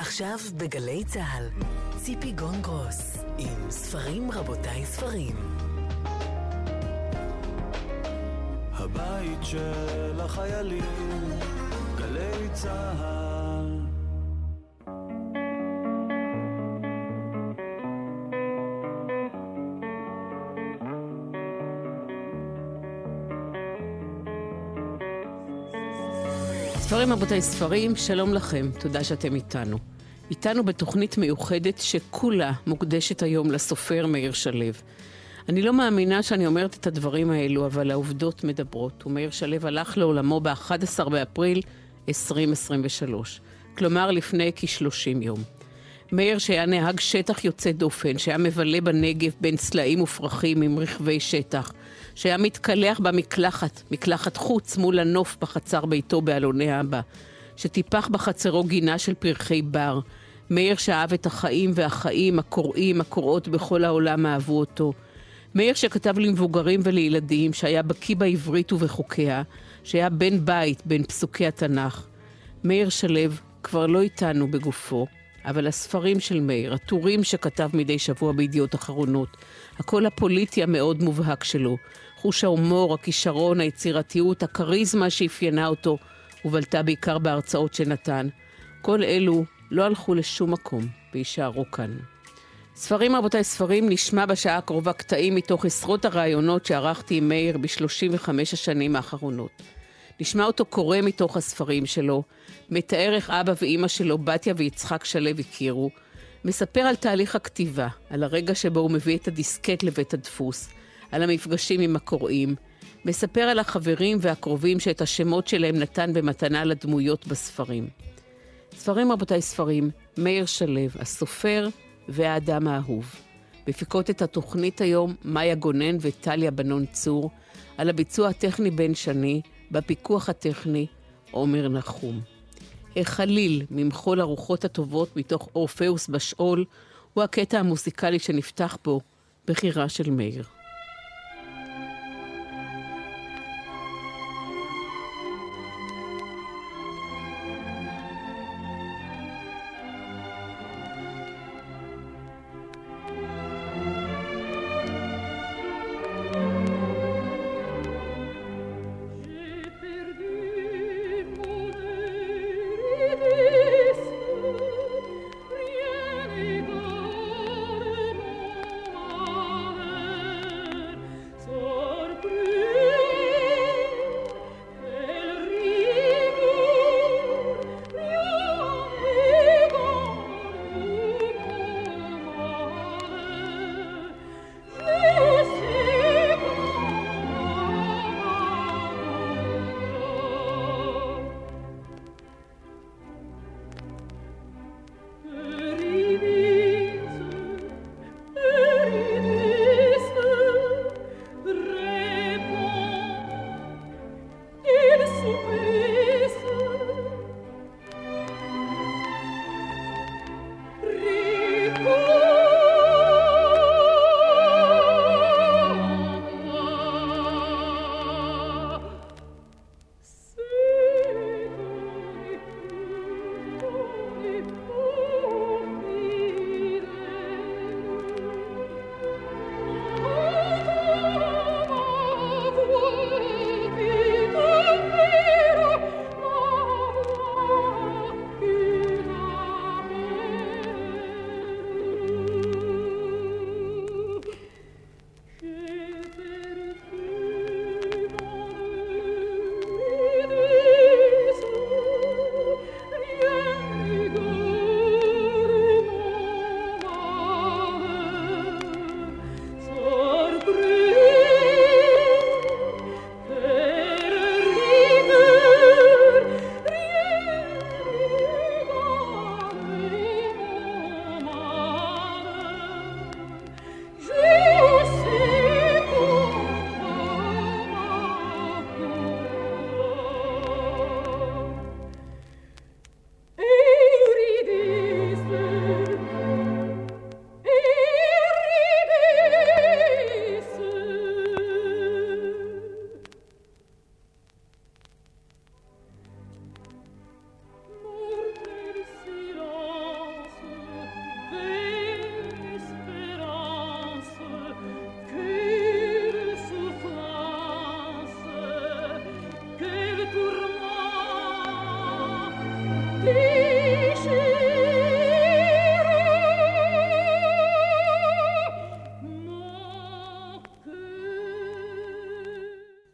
עכשיו בגלי צה"ל, ציפי גונגרוס, עם ספרים רבותיי ספרים. הבית של החיילים, גלי צה"ל. ספרים רבותיי ספרים, שלום לכם, תודה שאתם איתנו. איתנו בתוכנית מיוחדת שכולה מוקדשת היום לסופר מאיר שלו. אני לא מאמינה שאני אומרת את הדברים האלו, אבל העובדות מדברות. ומאיר שלו הלך לעולמו ב-11 באפריל 2023. כלומר, לפני כ-30 יום. מאיר שהיה נהג שטח יוצא דופן, שהיה מבלה בנגב בין צלעים ופרחים עם רכבי שטח, שהיה מתקלח במקלחת, מקלחת חוץ מול הנוף בחצר ביתו באלוני אבא, שטיפח בחצרו גינה של פרחי בר. מאיר שאהב את החיים והחיים, הקוראים, הקוראות בכל העולם אהבו אותו. מאיר שכתב למבוגרים ולילדים, שהיה בקיא בעברית ובחוקיה, שהיה בן בית בין פסוקי התנ"ך. מאיר שלו כבר לא איתנו בגופו, אבל הספרים של מאיר, הטורים שכתב מדי שבוע בידיעות אחרונות, הקול הפוליטי המאוד מובהק שלו, חוש ההומור, הכישרון, היצירתיות, הכריזמה שאפיינה אותו, ובלטה בעיקר בהרצאות שנתן. כל אלו לא הלכו לשום מקום ויישארו כאן. ספרים רבותיי ספרים נשמע בשעה הקרובה קטעים מתוך עשרות הראיונות שערכתי עם מאיר ב-35 השנים האחרונות. נשמע אותו קורא מתוך הספרים שלו, מתאר איך אבא ואימא שלו, בתיה ויצחק שלו, הכירו, מספר על תהליך הכתיבה, על הרגע שבו הוא מביא את הדיסקט לבית הדפוס, על המפגשים עם הקוראים, מספר על החברים והקרובים שאת השמות שלהם נתן במתנה לדמויות בספרים. ספרים רבותיי ספרים, מאיר שלו, הסופר והאדם האהוב. מפיקות את התוכנית היום מאיה גונן וטליה בנון צור, על הביצוע הטכני בן שני, בפיקוח הטכני עומר נחום. החליל ממחול הרוחות הטובות מתוך אורפאוס בשאול, הוא הקטע המוזיקלי שנפתח בו בחירה של מאיר.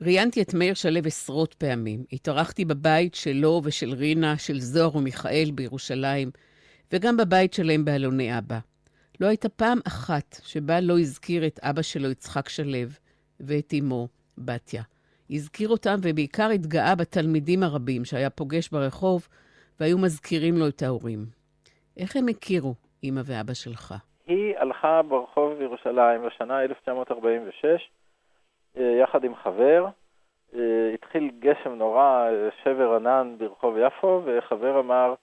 ראיינתי את מאיר שלו עשרות פעמים. התארחתי בבית שלו ושל רינה, של זוהר ומיכאל בירושלים, וגם בבית שלהם באלוני אבא. לא הייתה פעם אחת שבה לא הזכיר את אבא שלו, יצחק שלו, ואת אמו, בתיה. הזכיר אותם ובעיקר התגאה בתלמידים הרבים שהיה פוגש ברחוב, והיו מזכירים לו את ההורים. איך הם הכירו, אמא ואבא שלך? היא הלכה ברחוב בירושלים בשנה 1946, אה, יחד עם חבר. אה, התחיל גשם נורא, שבר ענן ברחוב יפו, וחבר אמר,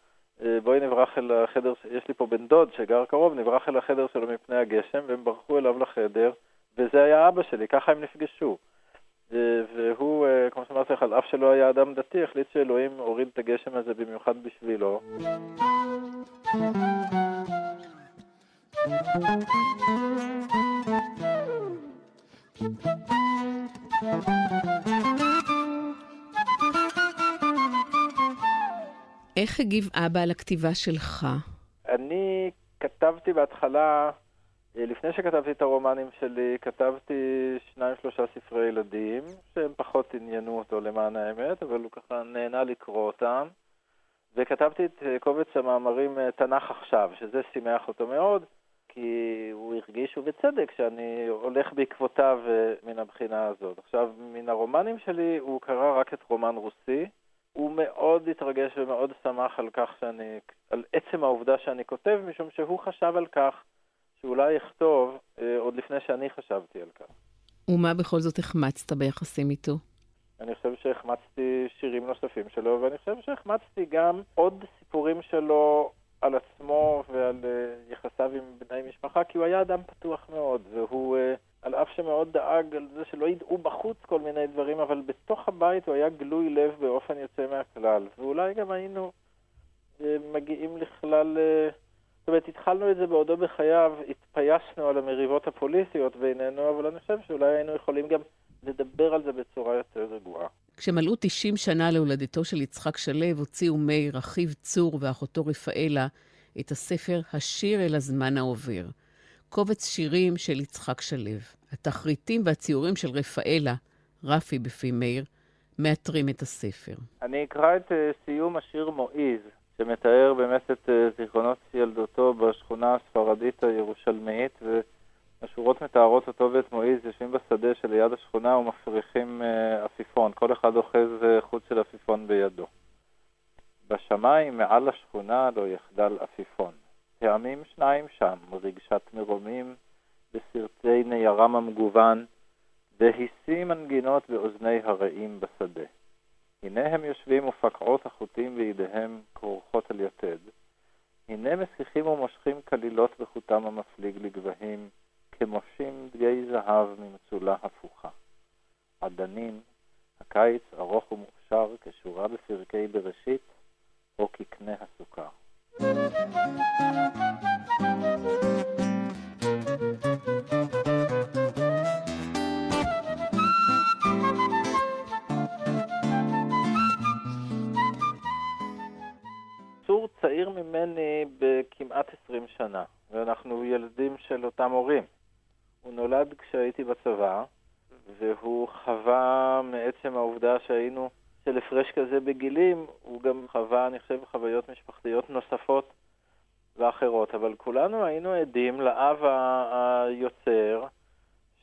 אה, בואי נברח אל החדר, יש לי פה בן דוד שגר קרוב, נברח אל החדר שלו מפני הגשם, והם ברחו אליו לחדר, וזה היה אבא שלי, ככה הם נפגשו. והוא, כמו שאמרתי לך, על אף שלא היה אדם דתי, החליט שאלוהים הוריד את הגשם הזה במיוחד בשבילו. איך הגיב אבא על הכתיבה שלך? אני כתבתי בהתחלה, אה, לפני שכתבתי את הרומנים שלי, כתבתי שניים שלושה ספרי ילדים, שהם פחות עניינו אותו למען האמת, אבל הוא ככה נהנה לקרוא אותם. וכתבתי את אה, קובץ המאמרים אה, תנ"ך עכשיו, שזה שימח אותו מאוד. כי הוא הרגיש, ובצדק, שאני הולך בעקבותיו אה, מן הבחינה הזאת. עכשיו, מן הרומנים שלי הוא קרא רק את רומן רוסי. הוא מאוד התרגש ומאוד שמח על כך שאני, על עצם העובדה שאני כותב, משום שהוא חשב על כך שאולי יכתוב אה, עוד לפני שאני חשבתי על כך. ומה בכל זאת החמצת ביחסים איתו? אני חושב שהחמצתי שירים נוספים שלו, ואני חושב שהחמצתי גם עוד סיפורים שלו על עצמו ועל uh, יחסיו עם בני משפחה, כי הוא היה אדם פתוח מאוד, והוא, uh, על אף שמאוד דאג על זה שלא ידעו בחוץ כל מיני דברים, אבל בתוך הבית הוא היה גלוי לב באופן יוצא מהכלל. ואולי גם היינו uh, מגיעים לכלל... זאת אומרת, התחלנו את זה בעודו בחייו, התפייסנו על המריבות הפוליטיות בינינו, אבל אני חושב שאולי היינו יכולים גם לדבר על זה בצורה יותר רגועה. כשמלאו 90 שנה להולדתו של יצחק שלו, הוציאו מאיר, אחיו צור ואחותו רפאלה את הספר "השיר אל הזמן העובר". קובץ שירים של יצחק שלו. התחריטים והציורים של רפאלה, רפי בפי מאיר, מאתרים את הספר. אני אקרא את uh, סיום השיר מועיז, שמתאר באמת את uh, זיכרונות ילדותו בשכונה הספרדית הירושלמית, ו... השורות מתארות אותו ואת מועיז יושבים בשדה שליד השכונה ומפריחים אה, עפיפון, כל אחד אוחז אה, חוט של עפיפון בידו. בשמיים מעל השכונה לא יחדל עפיפון. טעמים שניים שם, רגשת מרומים בסרטי ניירם המגוון, והשיא מנגינות באוזני הרעים בשדה. הנה הם יושבים ופקעות החוטים בידיהם כרוכות על יתד. הנה מסיחים ומושכים כלילות בחוטם המפליג לגבהים, כמושים דגי זהב ממצולה הפוכה. עדנים, הקיץ ארוך ומוכשר כשורה בפרקי בראשית, או כקנה הסוכר. צור צעיר ממני בכמעט 20 שנה, ואנחנו ילדים של אותם הורים. הוא נולד כשהייתי בצבא, והוא חווה מעצם העובדה שהיינו של הפרש כזה בגילים, הוא גם חווה, אני חושב, חוויות משפחתיות נוספות ואחרות. אבל כולנו היינו עדים לאב היוצר,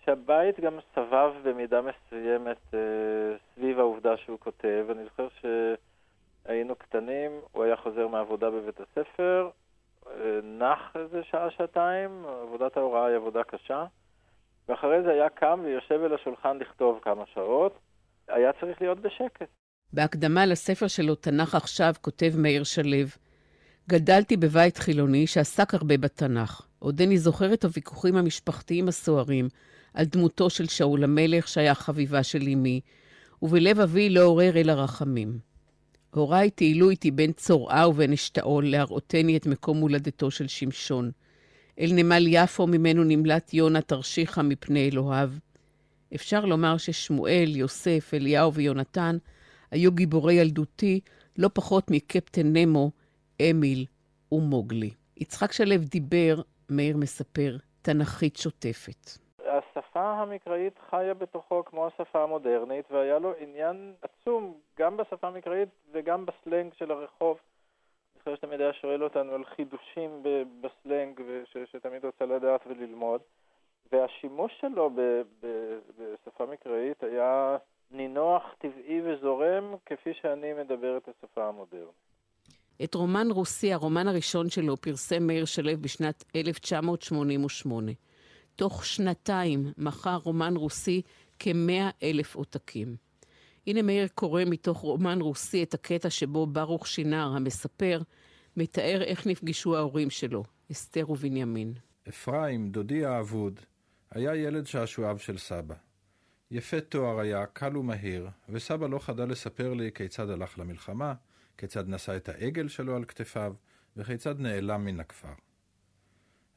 שהבית גם סבב במידה מסוימת אה, סביב העובדה שהוא כותב. אני זוכר שהיינו קטנים, הוא היה חוזר מעבודה בבית הספר, אה, נח איזה שעה-שעתיים, עבודת ההוראה היא עבודה קשה. ואחרי זה היה קם ויושב אל השולחן לכתוב כמה שעות. היה צריך להיות בשקט. בהקדמה לספר שלו, תנ"ך עכשיו, כותב מאיר שלו, גדלתי בבית חילוני שעסק הרבה בתנ"ך. עודני זוכר את הוויכוחים המשפחתיים הסוערים על דמותו של שאול המלך, שהיה חביבה של אמי, ובלב אבי לא עורר אלא רחמים. הוריי טיילו איתי בין צורעה ובין אשתאול להראותני את מקום הולדתו של שמשון. אל נמל יפו ממנו נמלט יונה תרשיחא מפני אלוהיו. אפשר לומר ששמואל, יוסף, אליהו ויונתן היו גיבורי ילדותי לא פחות מקפטן נמו, אמיל ומוגלי. יצחק שלו דיבר, מאיר מספר, תנכית שוטפת. השפה המקראית חיה בתוכו כמו השפה המודרנית, והיה לו עניין עצום גם בשפה המקראית וגם בסלנג של הרחוב. חושב שתמיד היה שואל אותנו על חידושים בסלנג, שתמיד רוצה לדעת וללמוד. והשימוש שלו ב, ב, בשפה מקראית היה נינוח, טבעי וזורם, כפי שאני מדבר את השפה המודרנית. את רומן רוסי, הרומן הראשון שלו, פרסם מאיר שלו בשנת 1988. תוך שנתיים מכר רומן רוסי כמאה אלף עותקים. הנה מאיר קורא מתוך רומן רוסי את הקטע שבו ברוך שינר, המספר, מתאר איך נפגשו ההורים שלו, אסתר ובנימין. אפרים, דודי האבוד, היה ילד שעשועיו של סבא. יפה תואר היה, קל ומהיר, וסבא לא חדל לספר לי כיצד הלך למלחמה, כיצד נשא את העגל שלו על כתפיו, וכיצד נעלם מן הכפר.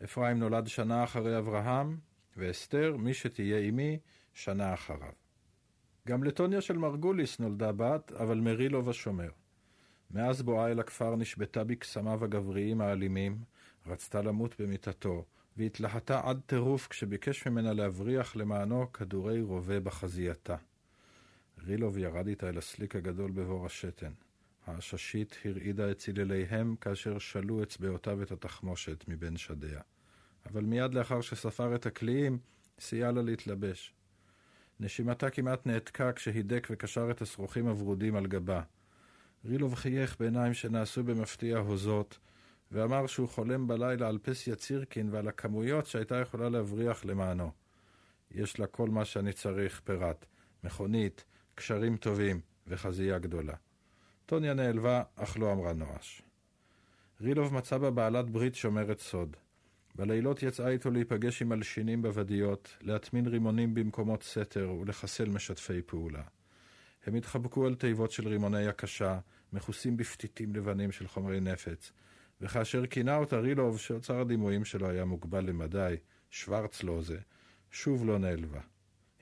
אפרים נולד שנה אחרי אברהם, ואסתר, מי שתהיה עמי, שנה אחריו. גם לטוניה של מרגוליס נולדה בת, אבל מרילוב השומר. מאז בואה אל הכפר נשבתה בקסמיו הגבריים האלימים, רצתה למות במיטתו, והתלהטה עד טירוף כשביקש ממנה להבריח למענו כדורי רובה בחזייתה. רילוב ירד איתה אל הסליק הגדול בבור השתן. העששית הרעידה את צילליהם כאשר שלו אצבעותיו את התחמושת מבין שדיה. אבל מיד לאחר שספר את הקליעים, סייע לה להתלבש. נשימתה כמעט נעתקה כשהידק וקשר את השרוכים הוורודים על גבה. רילוב חייך בעיניים שנעשו במפתיע הוזות, ואמר שהוא חולם בלילה על פסיה צירקין ועל הכמויות שהייתה יכולה להבריח למענו. יש לה כל מה שאני צריך, פירט, מכונית, קשרים טובים וחזייה גדולה. טוניה נעלבה, אך לא אמרה נואש. רילוב מצא בה בעלת ברית שומרת סוד. בלילות יצאה איתו להיפגש עם מלשינים בוודיות, להטמין רימונים במקומות סתר ולחסל משתפי פעולה. הם התחבקו על תיבות של רימוני הקשה, מכוסים בפתיתים לבנים של חומרי נפץ, וכאשר כינה אותה רילוב, שאוצר הדימויים שלו היה מוגבל למדי, שוורצלוזה, שוב לא נעלבה.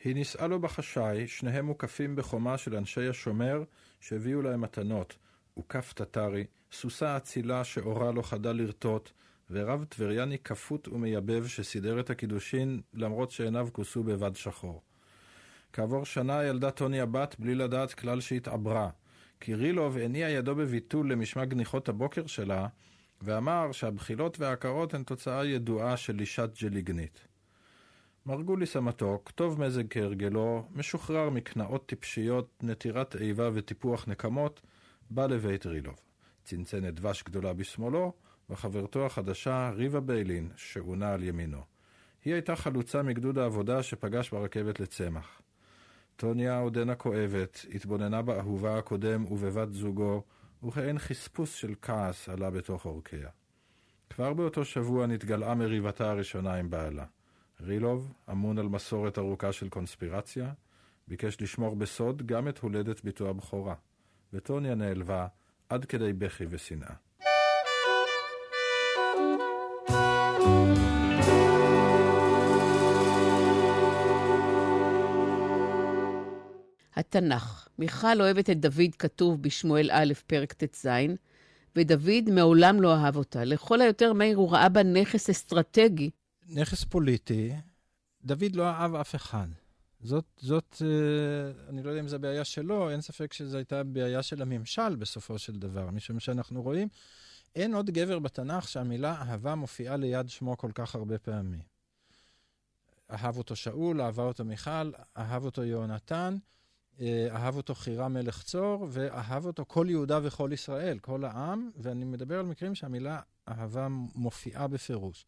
היא נישאה לו בחשאי, שניהם מוקפים בחומה של אנשי השומר, שהביאו להם מתנות, וכף טטרי, סוסה אצילה שאורה לא חדל לרטוט, ורב טבריאני כפות ומייבב שסידר את הקידושין, למרות שעיניו כוסו בבד שחור. כעבור שנה ילדה טוניה בת בלי לדעת כלל שהתעברה, כי רילוב הניע ידו בביטול למשמע גניחות הבוקר שלה, ואמר שהבחילות והעקרות הן תוצאה ידועה של אישת ג'ליגנית. מרגוליס המתוק, טוב מזג כהרגלו, משוחרר מקנאות טיפשיות, נטירת איבה וטיפוח נקמות, בא לבית רילוב. צנצנת דבש גדולה בשמאלו, וחברתו החדשה, ריבה ביילין, שעונה על ימינו. היא הייתה חלוצה מגדוד העבודה שפגש ברכבת לצמח. טוניה עודנה כואבת, התבוננה באהובה הקודם ובבת זוגו, וכאין חספוס של כעס עלה בתוך עורקיה. כבר באותו שבוע נתגלעה מריבתה הראשונה עם בעלה. רילוב, אמון על מסורת ארוכה של קונספירציה, ביקש לשמור בסוד גם את הולדת ביתו הבכורה, וטוניה נעלבה עד כדי בכי ושנאה. התנ"ך. מיכל אוהבת את דוד כתוב בשמואל א', פרק ט"ז, ודוד מעולם לא אהב אותה. לכל היותר, מאיר, הוא ראה בה נכס אסטרטגי. נכס פוליטי, דוד לא אהב אף אחד. זאת, זאת, אה, אני לא יודע אם זו בעיה שלו, אין ספק שזו הייתה בעיה של הממשל בסופו של דבר, משום שאנחנו רואים, אין עוד גבר בתנ"ך שהמילה אהבה מופיעה ליד שמו כל כך הרבה פעמים. אהב אותו שאול, אהבה אותו מיכל, אהב אותו יהונתן, אהב אותו חירם מלך צור, ואהב אותו כל יהודה וכל ישראל, כל העם, ואני מדבר על מקרים שהמילה אהבה מופיעה בפירוש.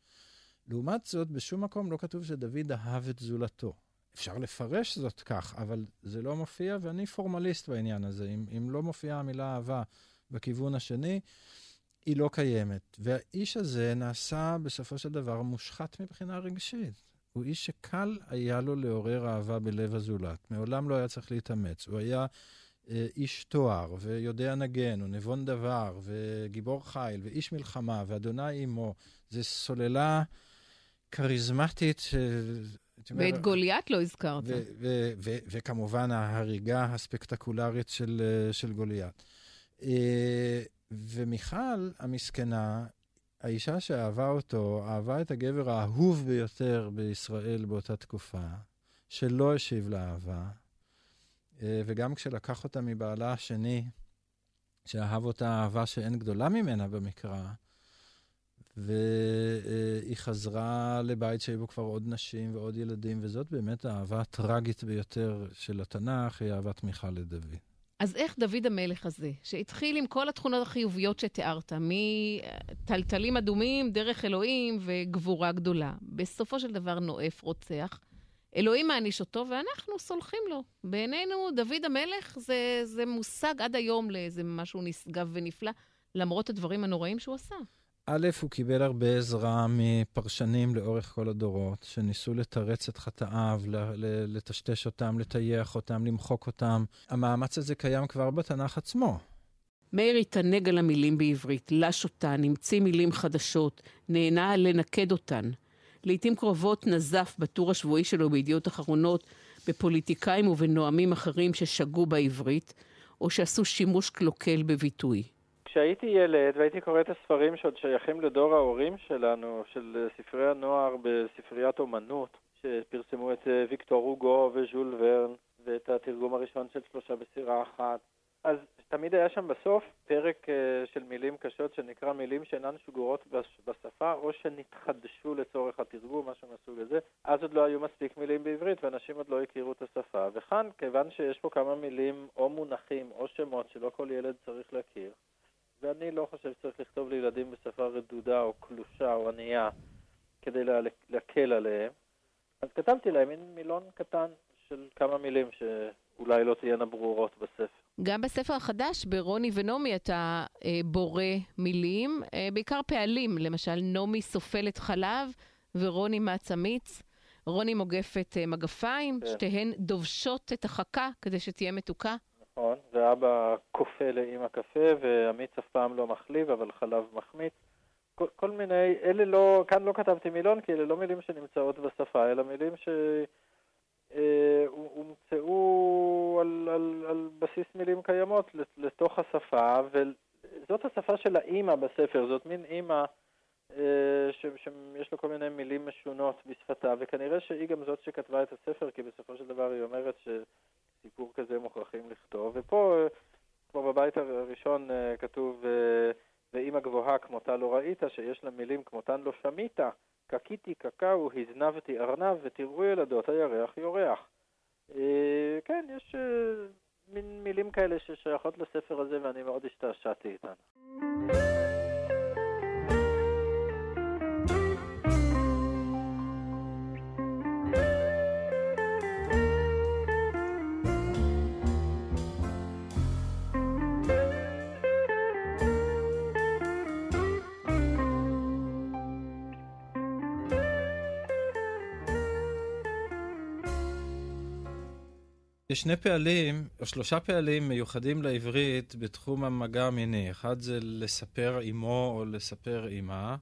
לעומת זאת, בשום מקום לא כתוב שדוד אהב את זולתו. אפשר לפרש זאת כך, אבל זה לא מופיע, ואני פורמליסט בעניין הזה. אם, אם לא מופיעה המילה אהבה בכיוון השני, היא לא קיימת. והאיש הזה נעשה בסופו של דבר מושחת מבחינה רגשית. הוא איש שקל היה לו לעורר אהבה בלב הזולת. מעולם לא היה צריך להתאמץ. הוא היה אה, איש תואר, ויודע נגן, ונבון דבר, וגיבור חיל, ואיש מלחמה, ואדוני עמו. זה סוללה כריזמטית. ש... ואת גוליית לא הזכרת. וכמובן ההריגה הספקטקולרית של, אה, של גוליית. אה, ומיכל המסכנה, האישה שאהבה אותו, אהבה את הגבר האהוב ביותר בישראל באותה תקופה. שלא השיב לאהבה, אה, וגם כשלקח אותה מבעלה השני, שאהב אותה אהבה שאין גדולה ממנה במקרא, והיא חזרה לבית שהיו בו כבר עוד נשים ועוד ילדים, וזאת באמת האהבה הטרגית ביותר של התנ"ך, היא אהבת מיכל לדוד. אז איך דוד המלך הזה, שהתחיל עם כל התכונות החיוביות שתיארת, מטלטלים אדומים, דרך אלוהים וגבורה גדולה, בסופו של דבר נואף, רוצח, אלוהים מעניש אותו ואנחנו סולחים לו. בעינינו, דוד המלך זה, זה מושג עד היום לאיזה משהו נשגב ונפלא, למרות הדברים הנוראים שהוא עשה. א', הוא קיבל הרבה עזרה מפרשנים לאורך כל הדורות, שניסו לתרץ את חטאיו, לטשטש אותם, לטייח אותם, למחוק אותם. המאמץ הזה קיים כבר בתנ"ך עצמו. מאיר התענג על המילים בעברית, לש אותן, המציא מילים חדשות, נהנה לנקד אותן. לעתים קרובות נזף בטור השבועי שלו בידיעות אחרונות בפוליטיקאים ובנואמים אחרים ששגו בעברית, או שעשו שימוש קלוקל בביטוי. כשהייתי ילד והייתי קורא את הספרים שעוד שייכים לדור ההורים שלנו, של ספרי הנוער בספריית אומנות, שפרסמו את אה, ויקטור הוגו וז'ול ורן, ואת התרגום הראשון של שלושה בסירה אחת, אז תמיד היה שם בסוף פרק uh, של מילים קשות שנקרא מילים שאינן שגורות בשפה או שנתחדשו לצורך התרגום, משהו מהסוג הזה. אז עוד לא היו מספיק מילים בעברית ואנשים עוד לא הכירו את השפה. וכאן, כיוון שיש פה כמה מילים או מונחים או שמות שלא כל ילד צריך להכיר, ואני לא חושב שצריך לכתוב לילדים בשפה רדודה או קלושה או ענייה כדי להקל עליהם, אז כתבתי להם מין מילון קטן של כמה מילים שאולי לא תהיינה ברורות בספר. גם בספר החדש, ברוני ונעמי, אתה אה, בורא מילים, אה, בעיקר פעלים, למשל נעמי סופלת חלב ורוני מעצמיץ. רוני מוגפת אה, מגפיים, כן. שתיהן דובשות את החכה כדי שתהיה מתוקה. נכון, ואבא כופה לאמא קפה, והמיץ אף פעם לא מחליב, אבל חלב מחמיץ. כל, כל מיני, אלה לא, כאן לא כתבתי מילון, כי אלה לא מילים שנמצאות בשפה, אלא מילים ש... אה, על, על, על בסיס מילים קיימות לתוך השפה, וזאת השפה של האימא בספר, זאת מין אימא אה, שיש לה כל מיני מילים משונות בשפתה, וכנראה שהיא גם זאת שכתבה את הספר, כי בסופו של דבר היא אומרת שסיפור כזה מוכרחים לכתוב, ופה, כמו בבית הראשון כתוב, ואימא גבוהה כמותה לא ראית, שיש לה מילים כמותן לא שמית, קקיתי קקאו, הזנבתי ארנב, ותראו ילדות, הירח יורח. אה, כן, יש אה, מין מילים כאלה ששייכות לספר הזה, ואני מאוד השתעשעתי איתן. יש שני פעלים, או שלושה פעלים מיוחדים לעברית בתחום המגע המיני. אחד זה לספר עמו או לספר עמה,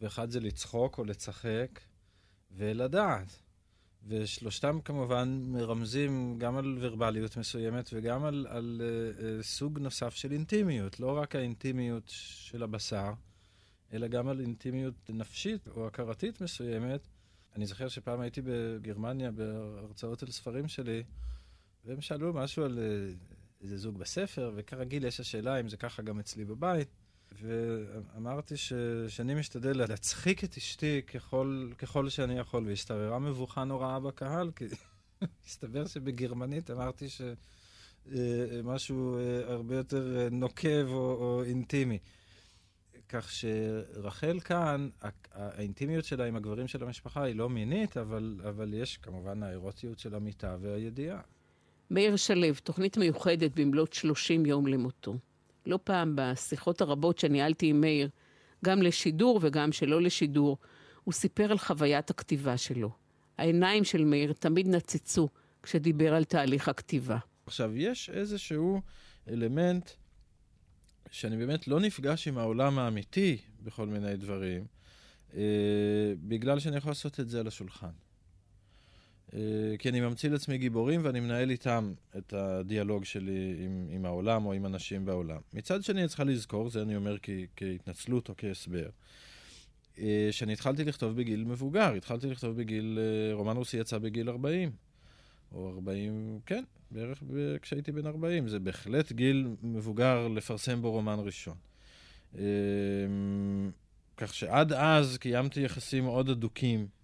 ואחד זה לצחוק או לצחק, ולדעת. ושלושתם כמובן מרמזים גם על ורבליות מסוימת וגם על, על uh, uh, סוג נוסף של אינטימיות. לא רק האינטימיות של הבשר, אלא גם על אינטימיות נפשית או הכרתית מסוימת. אני זוכר שפעם הייתי בגרמניה בהרצאות על ספרים שלי, והם שאלו משהו על אה, איזה זוג בספר, וכרגיל יש השאלה אם זה ככה גם אצלי בבית. ואמרתי ש... שאני משתדל להצחיק את אשתי ככל, ככל שאני יכול, והסתבררה מבוכה נוראה בקהל, כי הסתבר שבגרמנית אמרתי שמשהו אה, אה, הרבה יותר נוקב או, או אינטימי. כך שרחל כאן, האינטימיות שלה עם הגברים של המשפחה היא לא מינית, אבל, אבל יש כמובן האירוטיות של המיטה והידיעה. מאיר שלו, תוכנית מיוחדת במלאת 30 יום למותו. לא פעם בשיחות הרבות שניהלתי עם מאיר, גם לשידור וגם שלא לשידור, הוא סיפר על חוויית הכתיבה שלו. העיניים של מאיר תמיד נצצו כשדיבר על תהליך הכתיבה. עכשיו, יש איזשהו אלמנט שאני באמת לא נפגש עם העולם האמיתי בכל מיני דברים, אה, בגלל שאני יכול לעשות את זה על השולחן. אה, כי אני ממציא לעצמי גיבורים ואני מנהל איתם את הדיאלוג שלי עם, עם העולם או עם אנשים בעולם. מצד שני, אני צריכה לזכור, זה אני אומר כ, כהתנצלות או כהסבר, אה, שאני התחלתי לכתוב בגיל מבוגר, התחלתי לכתוב בגיל, אה, רומן רוסי יצא בגיל 40. או 40, כן, בערך כשהייתי בן 40. זה בהחלט גיל מבוגר לפרסם בו רומן ראשון. כך שעד אז קיימתי יחסים מאוד הדוקים אה,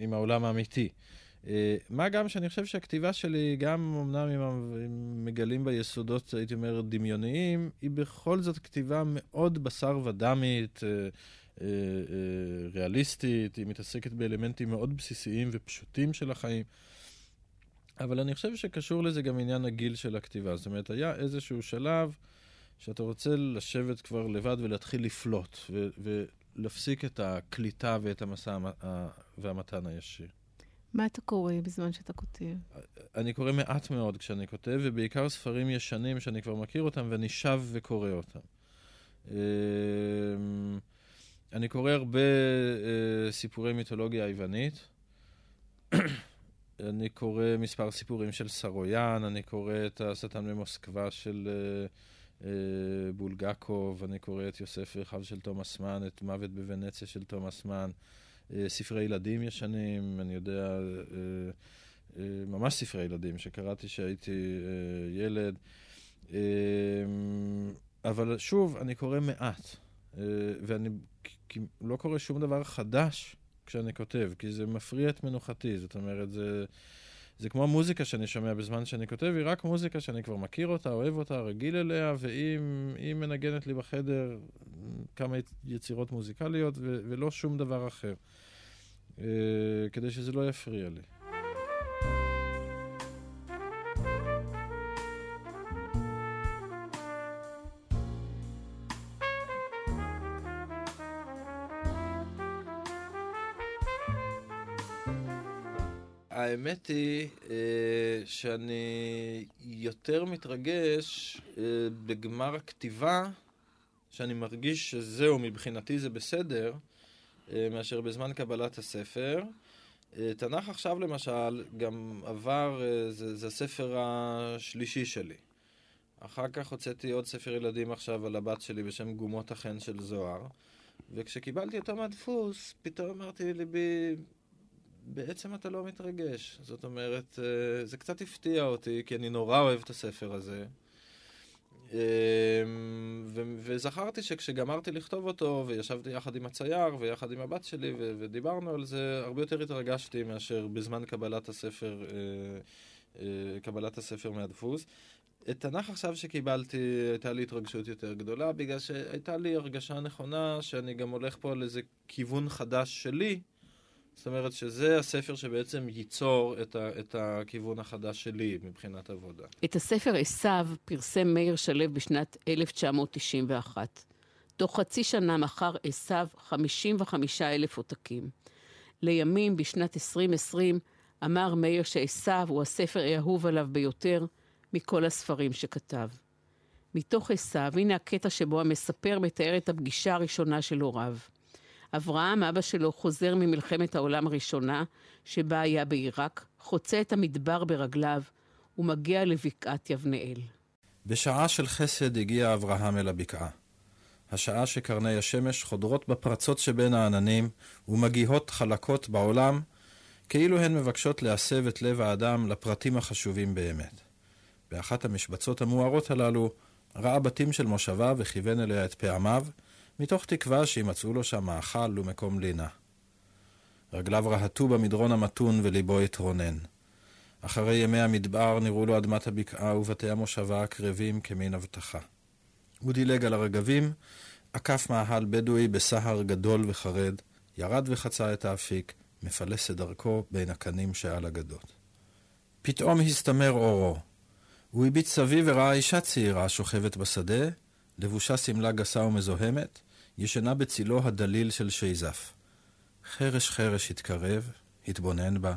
עם העולם האמיתי. אה, מה גם שאני חושב שהכתיבה שלי, גם אמנם אם מגלים בה יסודות, הייתי אומר, דמיוניים, היא בכל זאת כתיבה מאוד בשר ודמית, אה, אה, אה, ריאליסטית, היא מתעסקת באלמנטים מאוד בסיסיים ופשוטים של החיים. אבל אני חושב שקשור לזה גם עניין הגיל של הכתיבה. זאת אומרת, היה איזשהו שלב שאתה רוצה לשבת כבר לבד ולהתחיל לפלוט, ו- ולהפסיק את הקליטה ואת המשא המ- והמתן הישיר. מה אתה קורא בזמן שאתה כותב? אני קורא מעט מאוד כשאני כותב, ובעיקר ספרים ישנים שאני כבר מכיר אותם, ואני שב וקורא אותם. אמ, אני קורא הרבה אה, סיפורי מיתולוגיה היוונית. אני קורא מספר סיפורים של סרויאן, אני קורא את השטן במוסקבה של אה, בולגקוב, אני קורא את יוסף ואחיו של תומאס מן, את מוות בוונציה של תומאס מן, אה, ספרי ילדים ישנים, אני יודע, אה, אה, ממש ספרי ילדים שקראתי כשהייתי אה, ילד. אה, אבל שוב, אני קורא מעט, אה, ואני לא קורא שום דבר חדש כשאני כותב, כי זה מפריע את מנוחתי. זאת אומרת, זה, זה כמו מוזיקה שאני שומע בזמן שאני כותב, היא רק מוזיקה שאני כבר מכיר אותה, אוהב אותה, רגיל אליה, והיא מנגנת לי בחדר כמה יצירות מוזיקליות, ו- ולא שום דבר אחר. אה, כדי שזה לא יפריע לי. האמת היא אה, שאני יותר מתרגש אה, בגמר הכתיבה, שאני מרגיש שזהו, מבחינתי זה בסדר, אה, מאשר בזמן קבלת הספר. אה, תנ"ך עכשיו למשל גם עבר, אה, זה, זה הספר השלישי שלי. אחר כך הוצאתי עוד ספר ילדים עכשיו על הבת שלי בשם גומות החן של זוהר, וכשקיבלתי אותו מהדפוס, פתאום אמרתי לליבי, בעצם אתה לא מתרגש. זאת אומרת, אה, זה קצת הפתיע אותי, כי אני נורא אוהב את הספר הזה. אה, ו- וזכרתי שכשגמרתי לכתוב אותו, וישבתי יחד עם הצייר ויחד עם הבת שלי, ו- ודיברנו על זה, הרבה יותר התרגשתי מאשר בזמן קבלת הספר, אה, אה, קבלת הספר מהדפוס. את תנ"ך עכשיו שקיבלתי, הייתה לי התרגשות יותר גדולה, בגלל שהייתה לי הרגשה נכונה שאני גם הולך פה על איזה כיוון חדש שלי. זאת אומרת שזה הספר שבעצם ייצור את, ה, את הכיוון החדש שלי מבחינת עבודה. את הספר עשיו פרסם מאיר שלו בשנת 1991. תוך חצי שנה מכר עשיו 55 אלף עותקים. לימים, בשנת 2020, אמר מאיר שעשיו הוא הספר האהוב עליו ביותר מכל הספרים שכתב. מתוך עשיו, הנה הקטע שבו המספר מתאר את הפגישה הראשונה של הוריו. אברהם, אבא שלו, חוזר ממלחמת העולם הראשונה, שבה היה בעיראק, חוצה את המדבר ברגליו ומגיע לבקעת יבנאל. בשעה של חסד הגיע אברהם אל הבקעה. השעה שקרני השמש חודרות בפרצות שבין העננים ומגיהות חלקות בעולם, כאילו הן מבקשות להסב את לב האדם לפרטים החשובים באמת. באחת המשבצות המוארות הללו ראה בתים של מושבה וכיוון אליה את פעמיו, מתוך תקווה שימצאו לו שם מאכל ומקום לינה. רגליו רהטו במדרון המתון וליבו התרונן. אחרי ימי המדבר נראו לו אדמת הבקעה ובתי המושבה הקרבים כמין הבטחה. הוא דילג על הרגבים, עקף מאהל בדואי בסהר גדול וחרד, ירד וחצה את האפיק, מפלס את דרכו בין הקנים שעל הגדות. פתאום הסתמר אורו. הוא הביט סביב וראה אישה צעירה שוכבת בשדה, לבושה שמלה גסה ומזוהמת, ישנה בצילו הדליל של שייזף. חרש חרש התקרב, התבונן בה,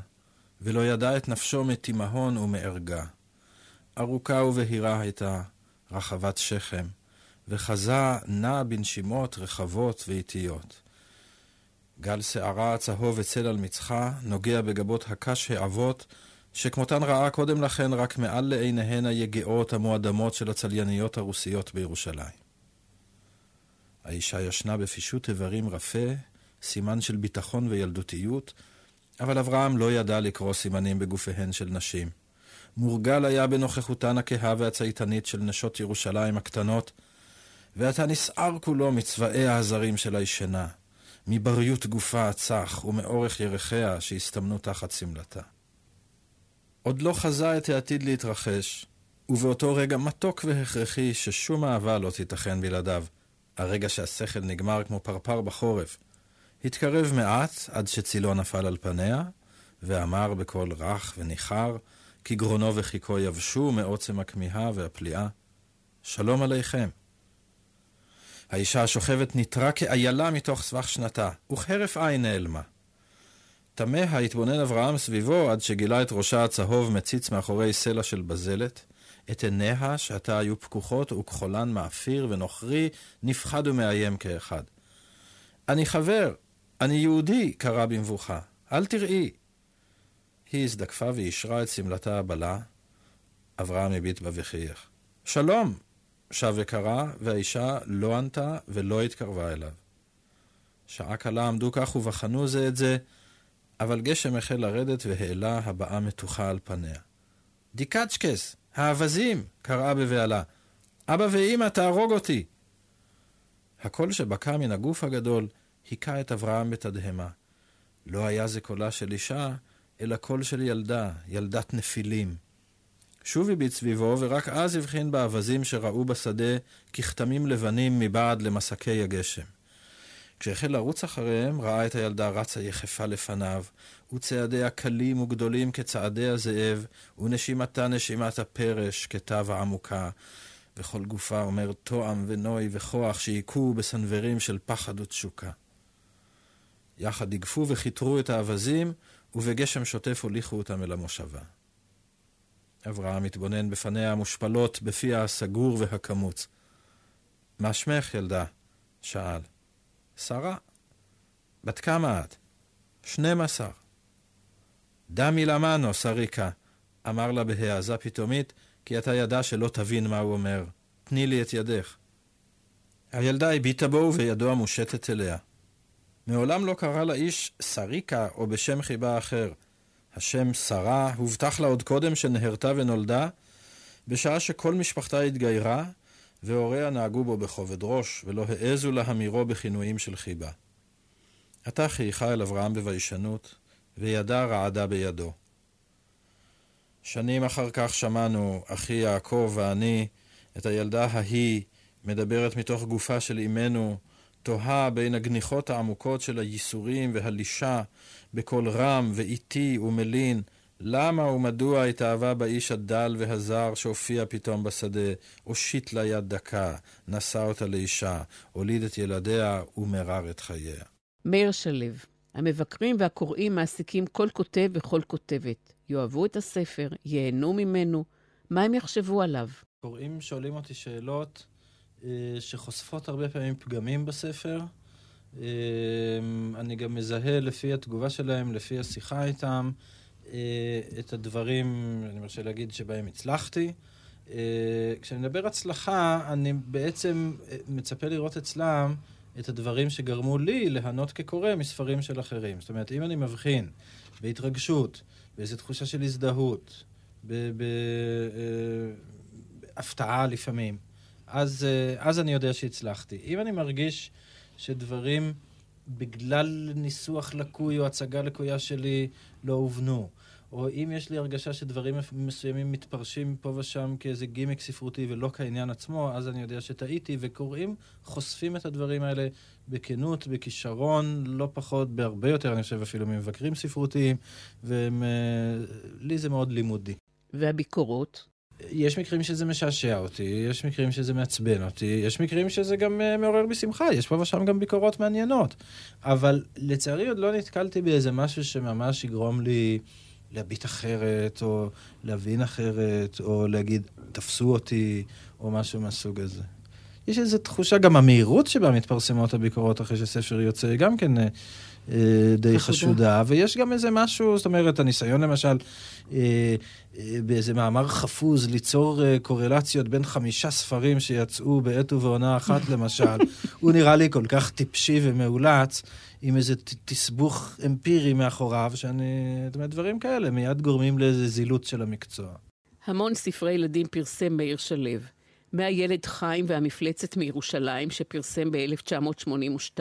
ולא ידע את נפשו מתימהון ומערגה. ארוכה ובהירה הייתה, רחבת שכם, וחזה נע בנשימות רחבות ואיטיות. גל שערה הצהוב אצל על מצחה, נוגע בגבות הקש העבות, שכמותן ראה קודם לכן רק מעל לעיניהן היגעות המועדמות של הצלייניות הרוסיות בירושלים. האישה ישנה בפישוט איברים רפה, סימן של ביטחון וילדותיות, אבל אברהם לא ידע לקרוא סימנים בגופיהן של נשים. מורגל היה בנוכחותן הכהה והצייתנית של נשות ירושלים הקטנות, ועתה נסער כולו מצבעיה הזרים של הישנה, מבריות גופה הצח ומאורך ירחיה שהסתמנו תחת שמלתה. עוד לא חזה את העתיד להתרחש, ובאותו רגע מתוק והכרחי ששום אהבה לא תיתכן בלעדיו, הרגע שהשכל נגמר כמו פרפר בחורף, התקרב מעט עד שצילו נפל על פניה, ואמר בקול רך וניחר, כי גרונו וחיכו יבשו מעוצם הכמיהה והפליאה, שלום עליכם. האישה השוכבת ניטרה כאיילה מתוך סבך שנתה, וכהרף עין נעלמה. תמה התבונן אברהם סביבו עד שגילה את ראשה הצהוב מציץ מאחורי סלע של בזלת, את עיניה, שעתה היו פקוחות וכחולן מאפיר ונוכרי, נפחד ומאיים כאחד. אני חבר, אני יהודי, קרא במבוכה, אל תראי. היא הזדקפה ואישרה את שמלתה הבלה. אברהם הביט בה וחייך. שלום! שב וקרא, והאישה לא ענתה ולא התקרבה אליו. שעה קלה עמדו כך ובחנו זה את זה, אבל גשם החל לרדת והעלה הבעה מתוחה על פניה. דיקצ'קס, האווזים! קראה בבהלה. אבא ואמא, תהרוג אותי! הקול שבקע מן הגוף הגדול היכה את אברהם בתדהמה. לא היה זה קולה של אישה, אלא קול של ילדה, ילדת נפילים. שוב הביט סביבו, ורק אז הבחין באווזים שרעו בשדה ככתמים לבנים מבעד למסקי הגשם. כשהחל לרוץ אחריהם, ראה את הילדה רצה יחפה לפניו, וצעדיה קלים וגדולים כצעדי הזאב, ונשימתה נשימת הפרש כתו העמוקה, וכל גופה אומר תועם ונוי וכוח שהיכו בסנוורים של פחד ותשוקה. יחד דיגפו וכיתרו את האווזים, ובגשם שוטף הוליכו אותם אל המושבה. אברהם התבונן בפניה המושפלות, בפיה הסגור והקמוץ. מה שמך, ילדה? שאל. שרה. בת כמה את? שנים עשר. דמי למנו, שריקה, אמר לה בהעזה פתאומית, כי אתה ידע שלא תבין מה הוא אומר. תני לי את ידך. הילדה הביטה בו וידו המושטת אליה. מעולם לא קרא לאיש שריקה או בשם חיבה אחר. השם שרה הובטח לה עוד קודם שנהרתה ונולדה, בשעה שכל משפחתה התגיירה, והוריה נהגו בו בכובד ראש, ולא העזו להמירו בכינויים של חיבה. עתה חייכה אל אברהם בביישנות, וידה רעדה בידו. שנים אחר כך שמענו, אחי יעקב ואני, את הילדה ההיא מדברת מתוך גופה של אמנו, תוהה בין הגניחות העמוקות של הייסורים והלישה, בקול רם ואיטי ומלין, למה ומדוע התאהבה באיש הדל והזר שהופיע פתאום בשדה, הושיט לה יד דקה, נשא אותה לאישה, הוליד את ילדיה ומרר את חייה. מאיר שלו, המבקרים והקוראים מעסיקים כל כותב וכל כותבת. יאהבו את הספר, ייהנו ממנו, מה הם יחשבו עליו? קוראים שואלים אותי שאלות אה, שחושפות הרבה פעמים פגמים בספר. אה, אני גם מזהה לפי התגובה שלהם, לפי השיחה איתם, את הדברים, אני מרשה להגיד, שבהם הצלחתי. כשאני מדבר הצלחה, אני בעצם מצפה לראות אצלם את הדברים שגרמו לי ליהנות כקורא מספרים של אחרים. זאת אומרת, אם אני מבחין בהתרגשות, באיזו תחושה של הזדהות, בהפתעה לפעמים, אז, אה, אז אני יודע שהצלחתי. אם אני מרגיש שדברים, בגלל ניסוח לקוי או הצגה לקויה שלי, לא הובנו, או אם יש לי הרגשה שדברים מסוימים מתפרשים פה ושם כאיזה גימיק ספרותי ולא כעניין עצמו, אז אני יודע שטעיתי, וקוראים, חושפים את הדברים האלה בכנות, בכישרון, לא פחות, בהרבה יותר, אני חושב, אפילו ממבקרים ספרותיים, ולי אה, זה מאוד לימודי. והביקורות? יש מקרים שזה משעשע אותי, יש מקרים שזה מעצבן אותי, יש מקרים שזה גם uh, מעורר בי שמחה, יש פה ושם גם ביקורות מעניינות. אבל לצערי עוד לא נתקלתי באיזה משהו שממש יגרום לי להביט אחרת, או להבין אחרת, או להגיד, תפסו אותי, או משהו מהסוג הזה. יש איזו תחושה, גם המהירות שבה מתפרסמות הביקורות אחרי שספר יוצא, גם כן אה, די חשודה. חשודה, ויש גם איזה משהו, זאת אומרת, הניסיון למשל, אה, אה, באיזה מאמר חפוז, ליצור אה, קורלציות בין חמישה ספרים שיצאו בעת ובעונה אחת למשל, הוא נראה לי כל כך טיפשי ומאולץ, עם איזה תסבוך אמפירי מאחוריו, שאני, זאת אומרת, דברים כאלה מיד גורמים לאיזה זילות של המקצוע. המון ספרי ילדים פרסם מאיר שלו. מהילד חיים והמפלצת מירושלים, שפרסם ב-1982,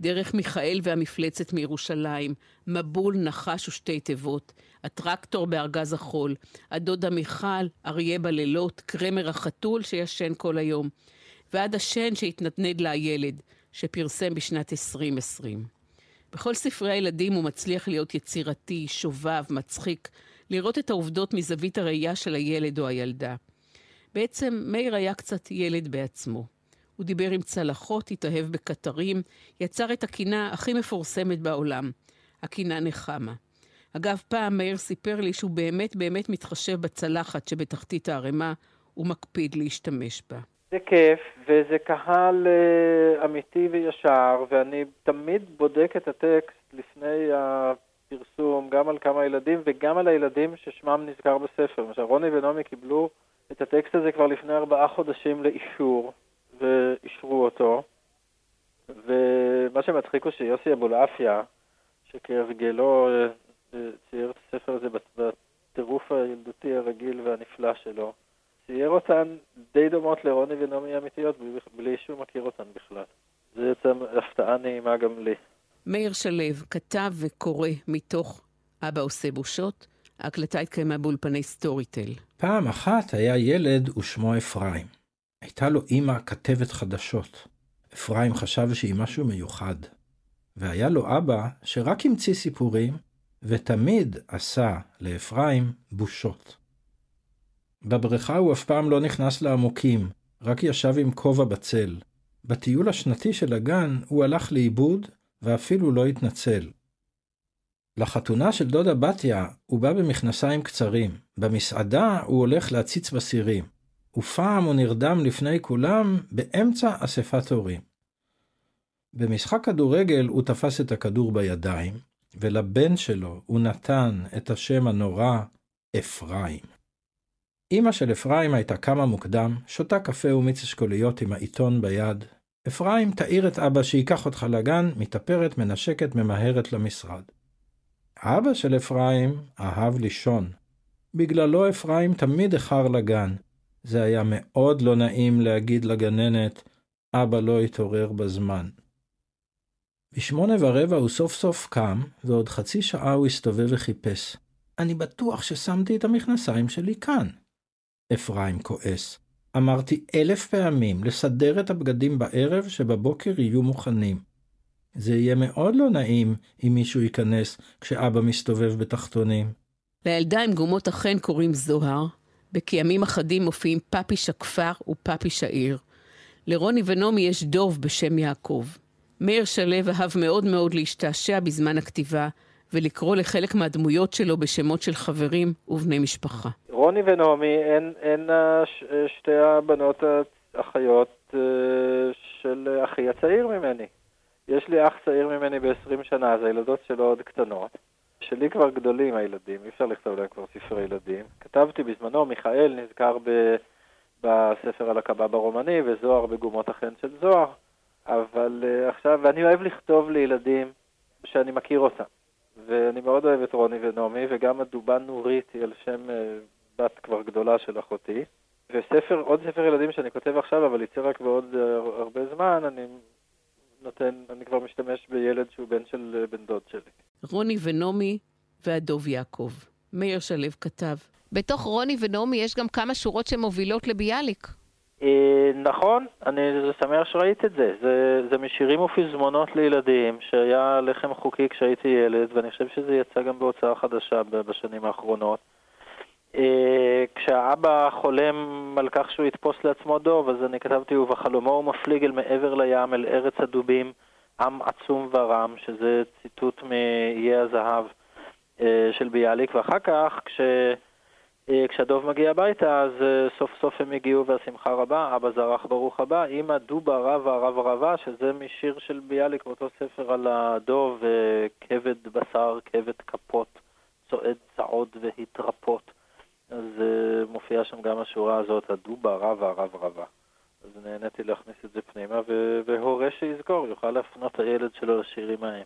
דרך מיכאל והמפלצת מירושלים, מבול, נחש ושתי תיבות, הטרקטור בארגז החול, הדודה מיכל, אריה בלילות, קרמר החתול שישן כל היום, ועד השן שהתנדנד לה הילד, שפרסם בשנת 2020. בכל ספרי הילדים הוא מצליח להיות יצירתי, שובב, מצחיק, לראות את העובדות מזווית הראייה של הילד או הילדה. בעצם מאיר היה קצת ילד בעצמו. הוא דיבר עם צלחות, התאהב בקטרים, יצר את הקינה הכי מפורסמת בעולם, הקינה נחמה. אגב, פעם מאיר סיפר לי שהוא באמת באמת מתחשב בצלחת שבתחתית הערימה, ומקפיד להשתמש בה. זה כיף, וזה קהל uh, אמיתי וישר, ואני תמיד בודק את הטקסט לפני הפרסום, גם על כמה ילדים וגם על הילדים ששמם נזכר בספר. למשל, רוני ונעמי קיבלו את הטקסט הזה כבר לפני ארבעה חודשים לאישור, ואישרו אותו. ומה שמצחיק הוא שיוסי אבולעפיה, שכהרגלו אה, צייר את הספר הזה בטירוף הילדותי הרגיל והנפלא שלו, צייר אותן די דומות לרוני ונעמי אמיתיות, בלי שהוא מכיר אותן בכלל. זה יצא הפתעה נעימה גם לי. מאיר שלו כתב וקורא מתוך אבא עושה בושות. ההקלטה התקיימה באולפני סטוריטל. פעם אחת היה ילד ושמו אפרים. הייתה לו אמא כתבת חדשות. אפרים חשב שהיא משהו מיוחד. והיה לו אבא שרק המציא סיפורים, ותמיד עשה לאפרים בושות. בבריכה הוא אף פעם לא נכנס לעמוקים, רק ישב עם כובע בצל. בטיול השנתי של הגן הוא הלך לאיבוד, ואפילו לא התנצל. לחתונה של דודה בתיה הוא בא במכנסיים קצרים, במסעדה הוא הולך להציץ בסירים, ופעם הוא נרדם לפני כולם באמצע אספת הורים. במשחק כדורגל הוא תפס את הכדור בידיים, ולבן שלו הוא נתן את השם הנורא אפרים. אמא של אפרים הייתה קמה מוקדם, שותה קפה ומיץ אשכוליות עם העיתון ביד. אפרים, תעיר את אבא שייקח אותך לגן, מתאפרת, מנשקת, ממהרת למשרד. אבא של אפרים אהב לישון. בגללו אפרים תמיד איחר לגן. זה היה מאוד לא נעים להגיד לגננת, אבא לא התעורר בזמן. בשמונה ורבע הוא סוף סוף קם, ועוד חצי שעה הוא הסתובב וחיפש. אני בטוח ששמתי את המכנסיים שלי כאן. אפרים כועס. אמרתי אלף פעמים לסדר את הבגדים בערב שבבוקר יהיו מוכנים. זה יהיה מאוד לא נעים אם מישהו ייכנס כשאבא מסתובב בתחתונים. לילדה עם גומות החן קוראים זוהר, בכימים אחדים מופיעים פפיש הכפר ופפיש העיר. לרוני ונעמי יש דוב בשם יעקב. מאיר שלו אהב מאוד מאוד להשתעשע בזמן הכתיבה, ולקרוא לחלק מהדמויות שלו בשמות של חברים ובני משפחה. רוני ונעמי הן, הן שתי הבנות האחיות אה, של אחי הצעיר ממני. יש לי אח צעיר ממני ב-20 שנה, אז הילדות שלו עוד קטנות. שלי כבר גדולים הילדים, אי אפשר לכתוב להם כבר ספרי ילדים. כתבתי בזמנו, מיכאל נזכר ב... בספר על הקבב הרומני, וזוהר בגומות החן של זוהר. אבל uh, עכשיו, ואני אוהב לכתוב לילדים שאני מכיר אותם. ואני מאוד אוהב את רוני ונעמי, וגם הדובה נורית היא על שם uh, בת כבר גדולה של אחותי. וספר, עוד ספר ילדים שאני כותב עכשיו, אבל יצא רק בעוד uh, הרבה זמן, אני נותן, אני כבר משתמש בילד שהוא בן של אה, בן דוד שלי. רוני ונעמי והדוב יעקב. מאיר שלו כתב. בתוך רוני ונעמי יש גם כמה שורות שמובילות לביאליק. אה, נכון, אני שמח שראית את זה. זה. זה משירים ופזמונות לילדים, שהיה לחם חוקי כשהייתי ילד, ואני חושב שזה יצא גם בהוצאה חדשה בשנים האחרונות. אה, כשהאבא חולם על כך שהוא יתפוס לעצמו דוב, אז אני כתבתי, ובחלומו הוא מפליג אל מעבר לים, אל ארץ הדובים, עם עצום ורם, שזה ציטוט מאיי הזהב אה, של ביאליק, ואחר כך, כש... אה, כשהדוב מגיע הביתה, אז סוף סוף הם הגיעו והשמחה רבה, אבא זרח ברוך הבא, אמא דובה רבה רבה רבה, שזה משיר של ביאליק באותו ספר על הדוב, כבד בשר, כבד כפות, צועד צעוד והתרפות. אז מופיעה שם גם השורה הזאת, הדובה רבה רבה רבה. אז נהניתי להכניס את זה פנימה, והורה שיזכור יוכל להפנות את הילד שלו לשירים ההם.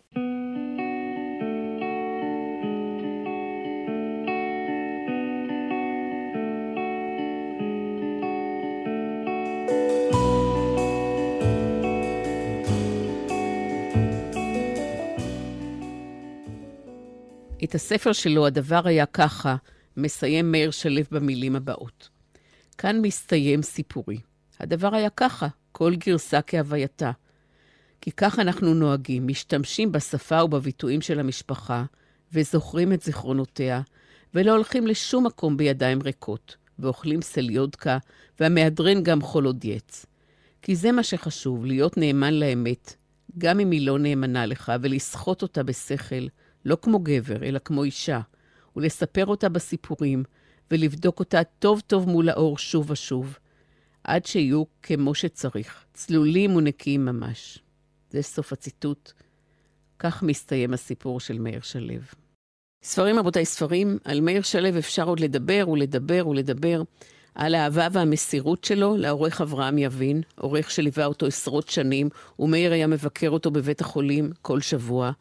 את הספר שלו, הדבר היה ככה, מסיים מאיר שלו במילים הבאות. כאן מסתיים סיפורי. הדבר היה ככה, כל גרסה כהווייתה. כי כך אנחנו נוהגים, משתמשים בשפה ובביטויים של המשפחה, וזוכרים את זיכרונותיה, ולא הולכים לשום מקום בידיים ריקות, ואוכלים סליודקה, והמהדרין גם חולודייץ. כי זה מה שחשוב, להיות נאמן לאמת, גם אם היא לא נאמנה לך, ולסחוט אותה בשכל, לא כמו גבר, אלא כמו אישה, ולספר אותה בסיפורים, ולבדוק אותה טוב טוב מול האור שוב ושוב, עד שיהיו כמו שצריך, צלולים ונקיים ממש. זה סוף הציטוט. כך מסתיים הסיפור של מאיר שלו. ספרים, רבותיי, ספרים, על מאיר שלו אפשר עוד לדבר ולדבר ולדבר על האהבה והמסירות שלו לעורך אברהם יבין, עורך שליווה אותו עשרות שנים, ומאיר היה מבקר אותו בבית החולים כל שבוע.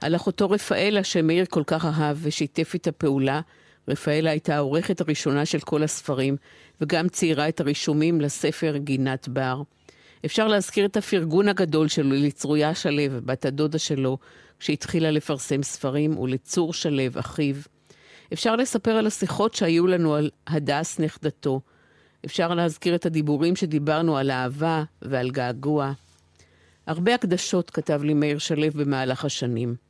על אחותו רפאלה, שמאיר כל כך אהב ושיתף איתה פעולה. רפאלה הייתה העורכת הראשונה של כל הספרים, וגם ציירה את הרישומים לספר גינת בר. אפשר להזכיר את הפרגון הגדול שלו לצרויה שלו, בת הדודה שלו, כשהתחילה לפרסם ספרים, ולצור שלו, אחיו. אפשר לספר על השיחות שהיו לנו על הדס נכדתו. אפשר להזכיר את הדיבורים שדיברנו על אהבה ועל געגוע. הרבה הקדשות כתב לי מאיר שלו במהלך השנים.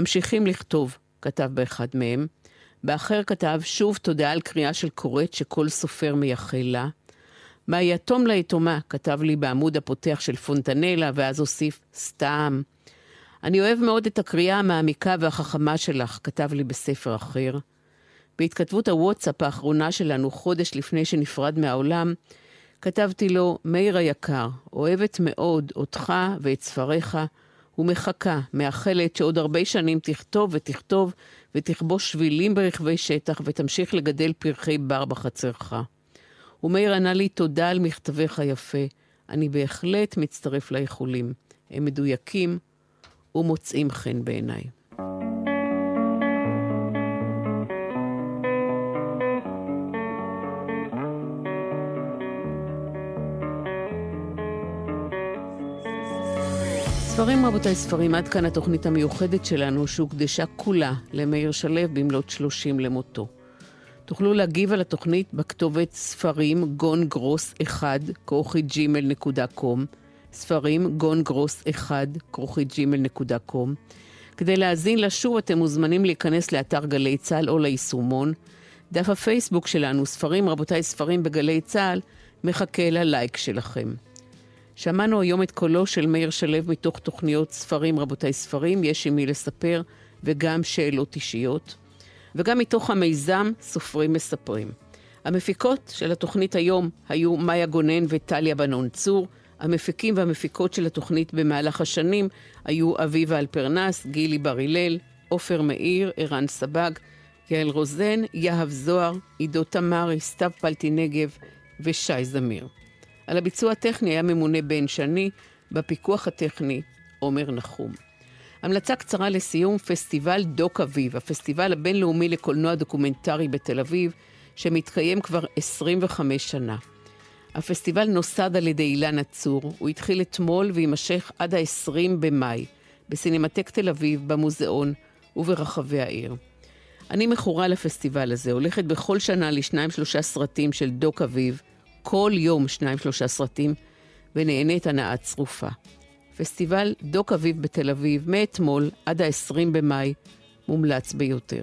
ממשיכים לכתוב, כתב באחד מהם. באחר כתב, שוב תודה על קריאה של קוראת שכל סופר מייחל לה. מהיתום ליתומה, כתב לי בעמוד הפותח של פונטנלה, ואז הוסיף, סתם. אני אוהב מאוד את הקריאה המעמיקה והחכמה שלך, כתב לי בספר אחר. בהתכתבות הוואטסאפ האחרונה שלנו, חודש לפני שנפרד מהעולם, כתבתי לו, מאיר היקר, אוהבת מאוד אותך ואת ספריך, ומחכה, מאחלת שעוד הרבה שנים תכתוב ותכתוב ותכבוש שבילים ברכבי שטח ותמשיך לגדל פרחי בר בחצרך. ומאיר ענה לי תודה על מכתבך היפה. אני בהחלט מצטרף לאיחולים. הם מדויקים ומוצאים חן בעיניי. ספרים, רבותיי, ספרים, עד כאן התוכנית המיוחדת שלנו, שהוקדשה כולה למאיר שלו במלאת 30 למותו. תוכלו להגיב על התוכנית בכתובת ספרים גון גרוס 1 כרוכי קום, ספרים גון גרוס 1 כרוכי קום. כדי להאזין לשוב אתם מוזמנים להיכנס לאתר גלי צה"ל או ליישומון. דף הפייסבוק שלנו, ספרים, רבותיי, ספרים בגלי צה"ל, מחכה ללייק שלכם. שמענו היום את קולו של מאיר שלו מתוך תוכניות ספרים, רבותיי ספרים, יש עם מי לספר, וגם שאלות אישיות, וגם מתוך המיזם סופרים מספרים. המפיקות של התוכנית היום היו מאיה גונן וטליה בנון צור. המפיקים והמפיקות של התוכנית במהלך השנים היו אביבה אלפרנס, גילי בר הלל, עופר מאיר, ערן סבג, יעל רוזן, יהב זוהר, עידו תמרי, סתיו פלטי נגב ושי זמיר. על הביצוע הטכני היה ממונה בן שני, בפיקוח הטכני עומר נחום. המלצה קצרה לסיום, פסטיבל דוק אביב, הפסטיבל הבינלאומי לקולנוע דוקומנטרי בתל אביב, שמתקיים כבר 25 שנה. הפסטיבל נוסד על ידי אילנה צור, הוא התחיל אתמול ויימשך עד ה-20 במאי, בסינמטק תל אביב, במוזיאון וברחבי העיר. אני מכורה לפסטיבל הזה, הולכת בכל שנה לשניים שלושה סרטים של דוק אביב, כל יום שניים-שלושה סרטים, ונהנית הנאה צרופה. פסטיבל דוק אביב בתל אביב, מאתמול עד ה-20 במאי, מומלץ ביותר.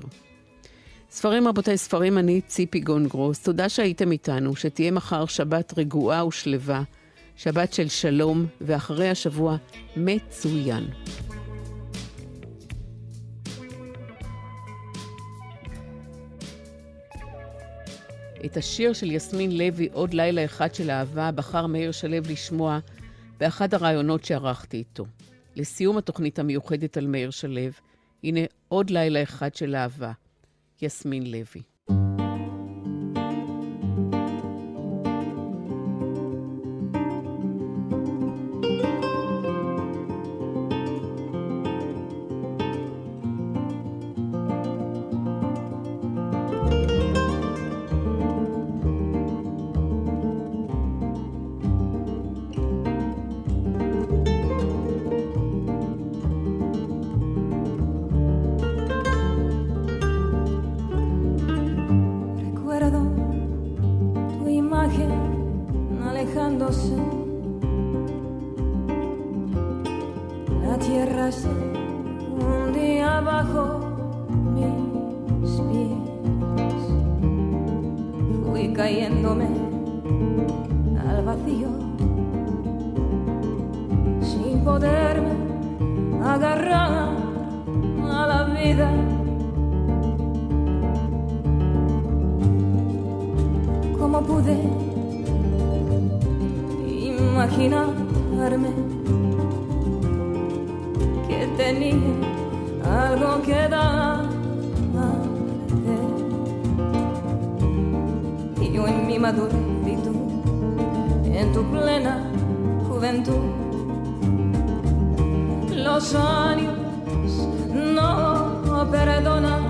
ספרים רבותיי, ספרים אני ציפי גונגרוס, תודה שהייתם איתנו, שתהיה מחר שבת רגועה ושלווה, שבת של שלום, ואחרי השבוע מצוין. את השיר של יסמין לוי, עוד לילה אחד של אהבה, בחר מאיר שלו לשמוע באחד הראיונות שערכתי איתו. לסיום התוכנית המיוחדת על מאיר שלו, הנה עוד לילה אחד של אהבה, יסמין לוי. queda Y yo en mi madurez y tú en tu plena juventud. Los años no perdonan,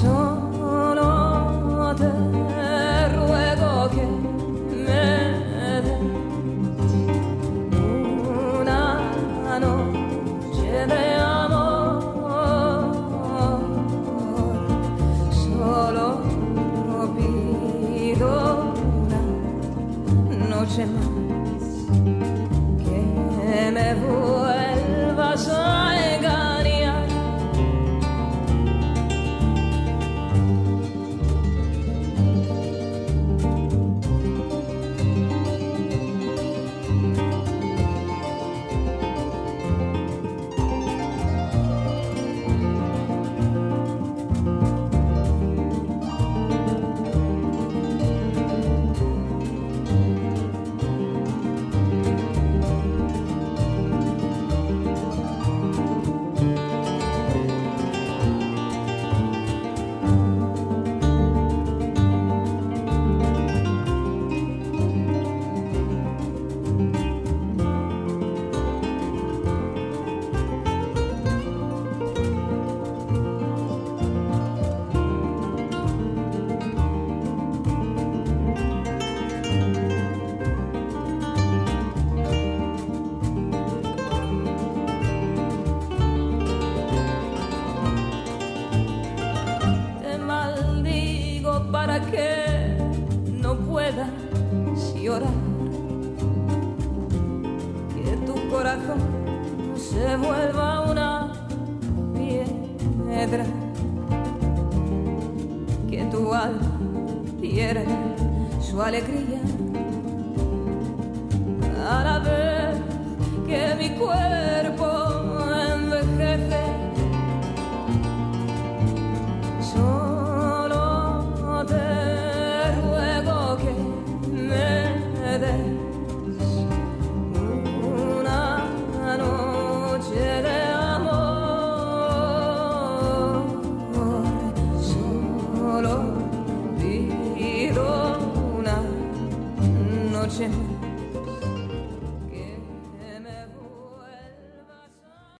solo te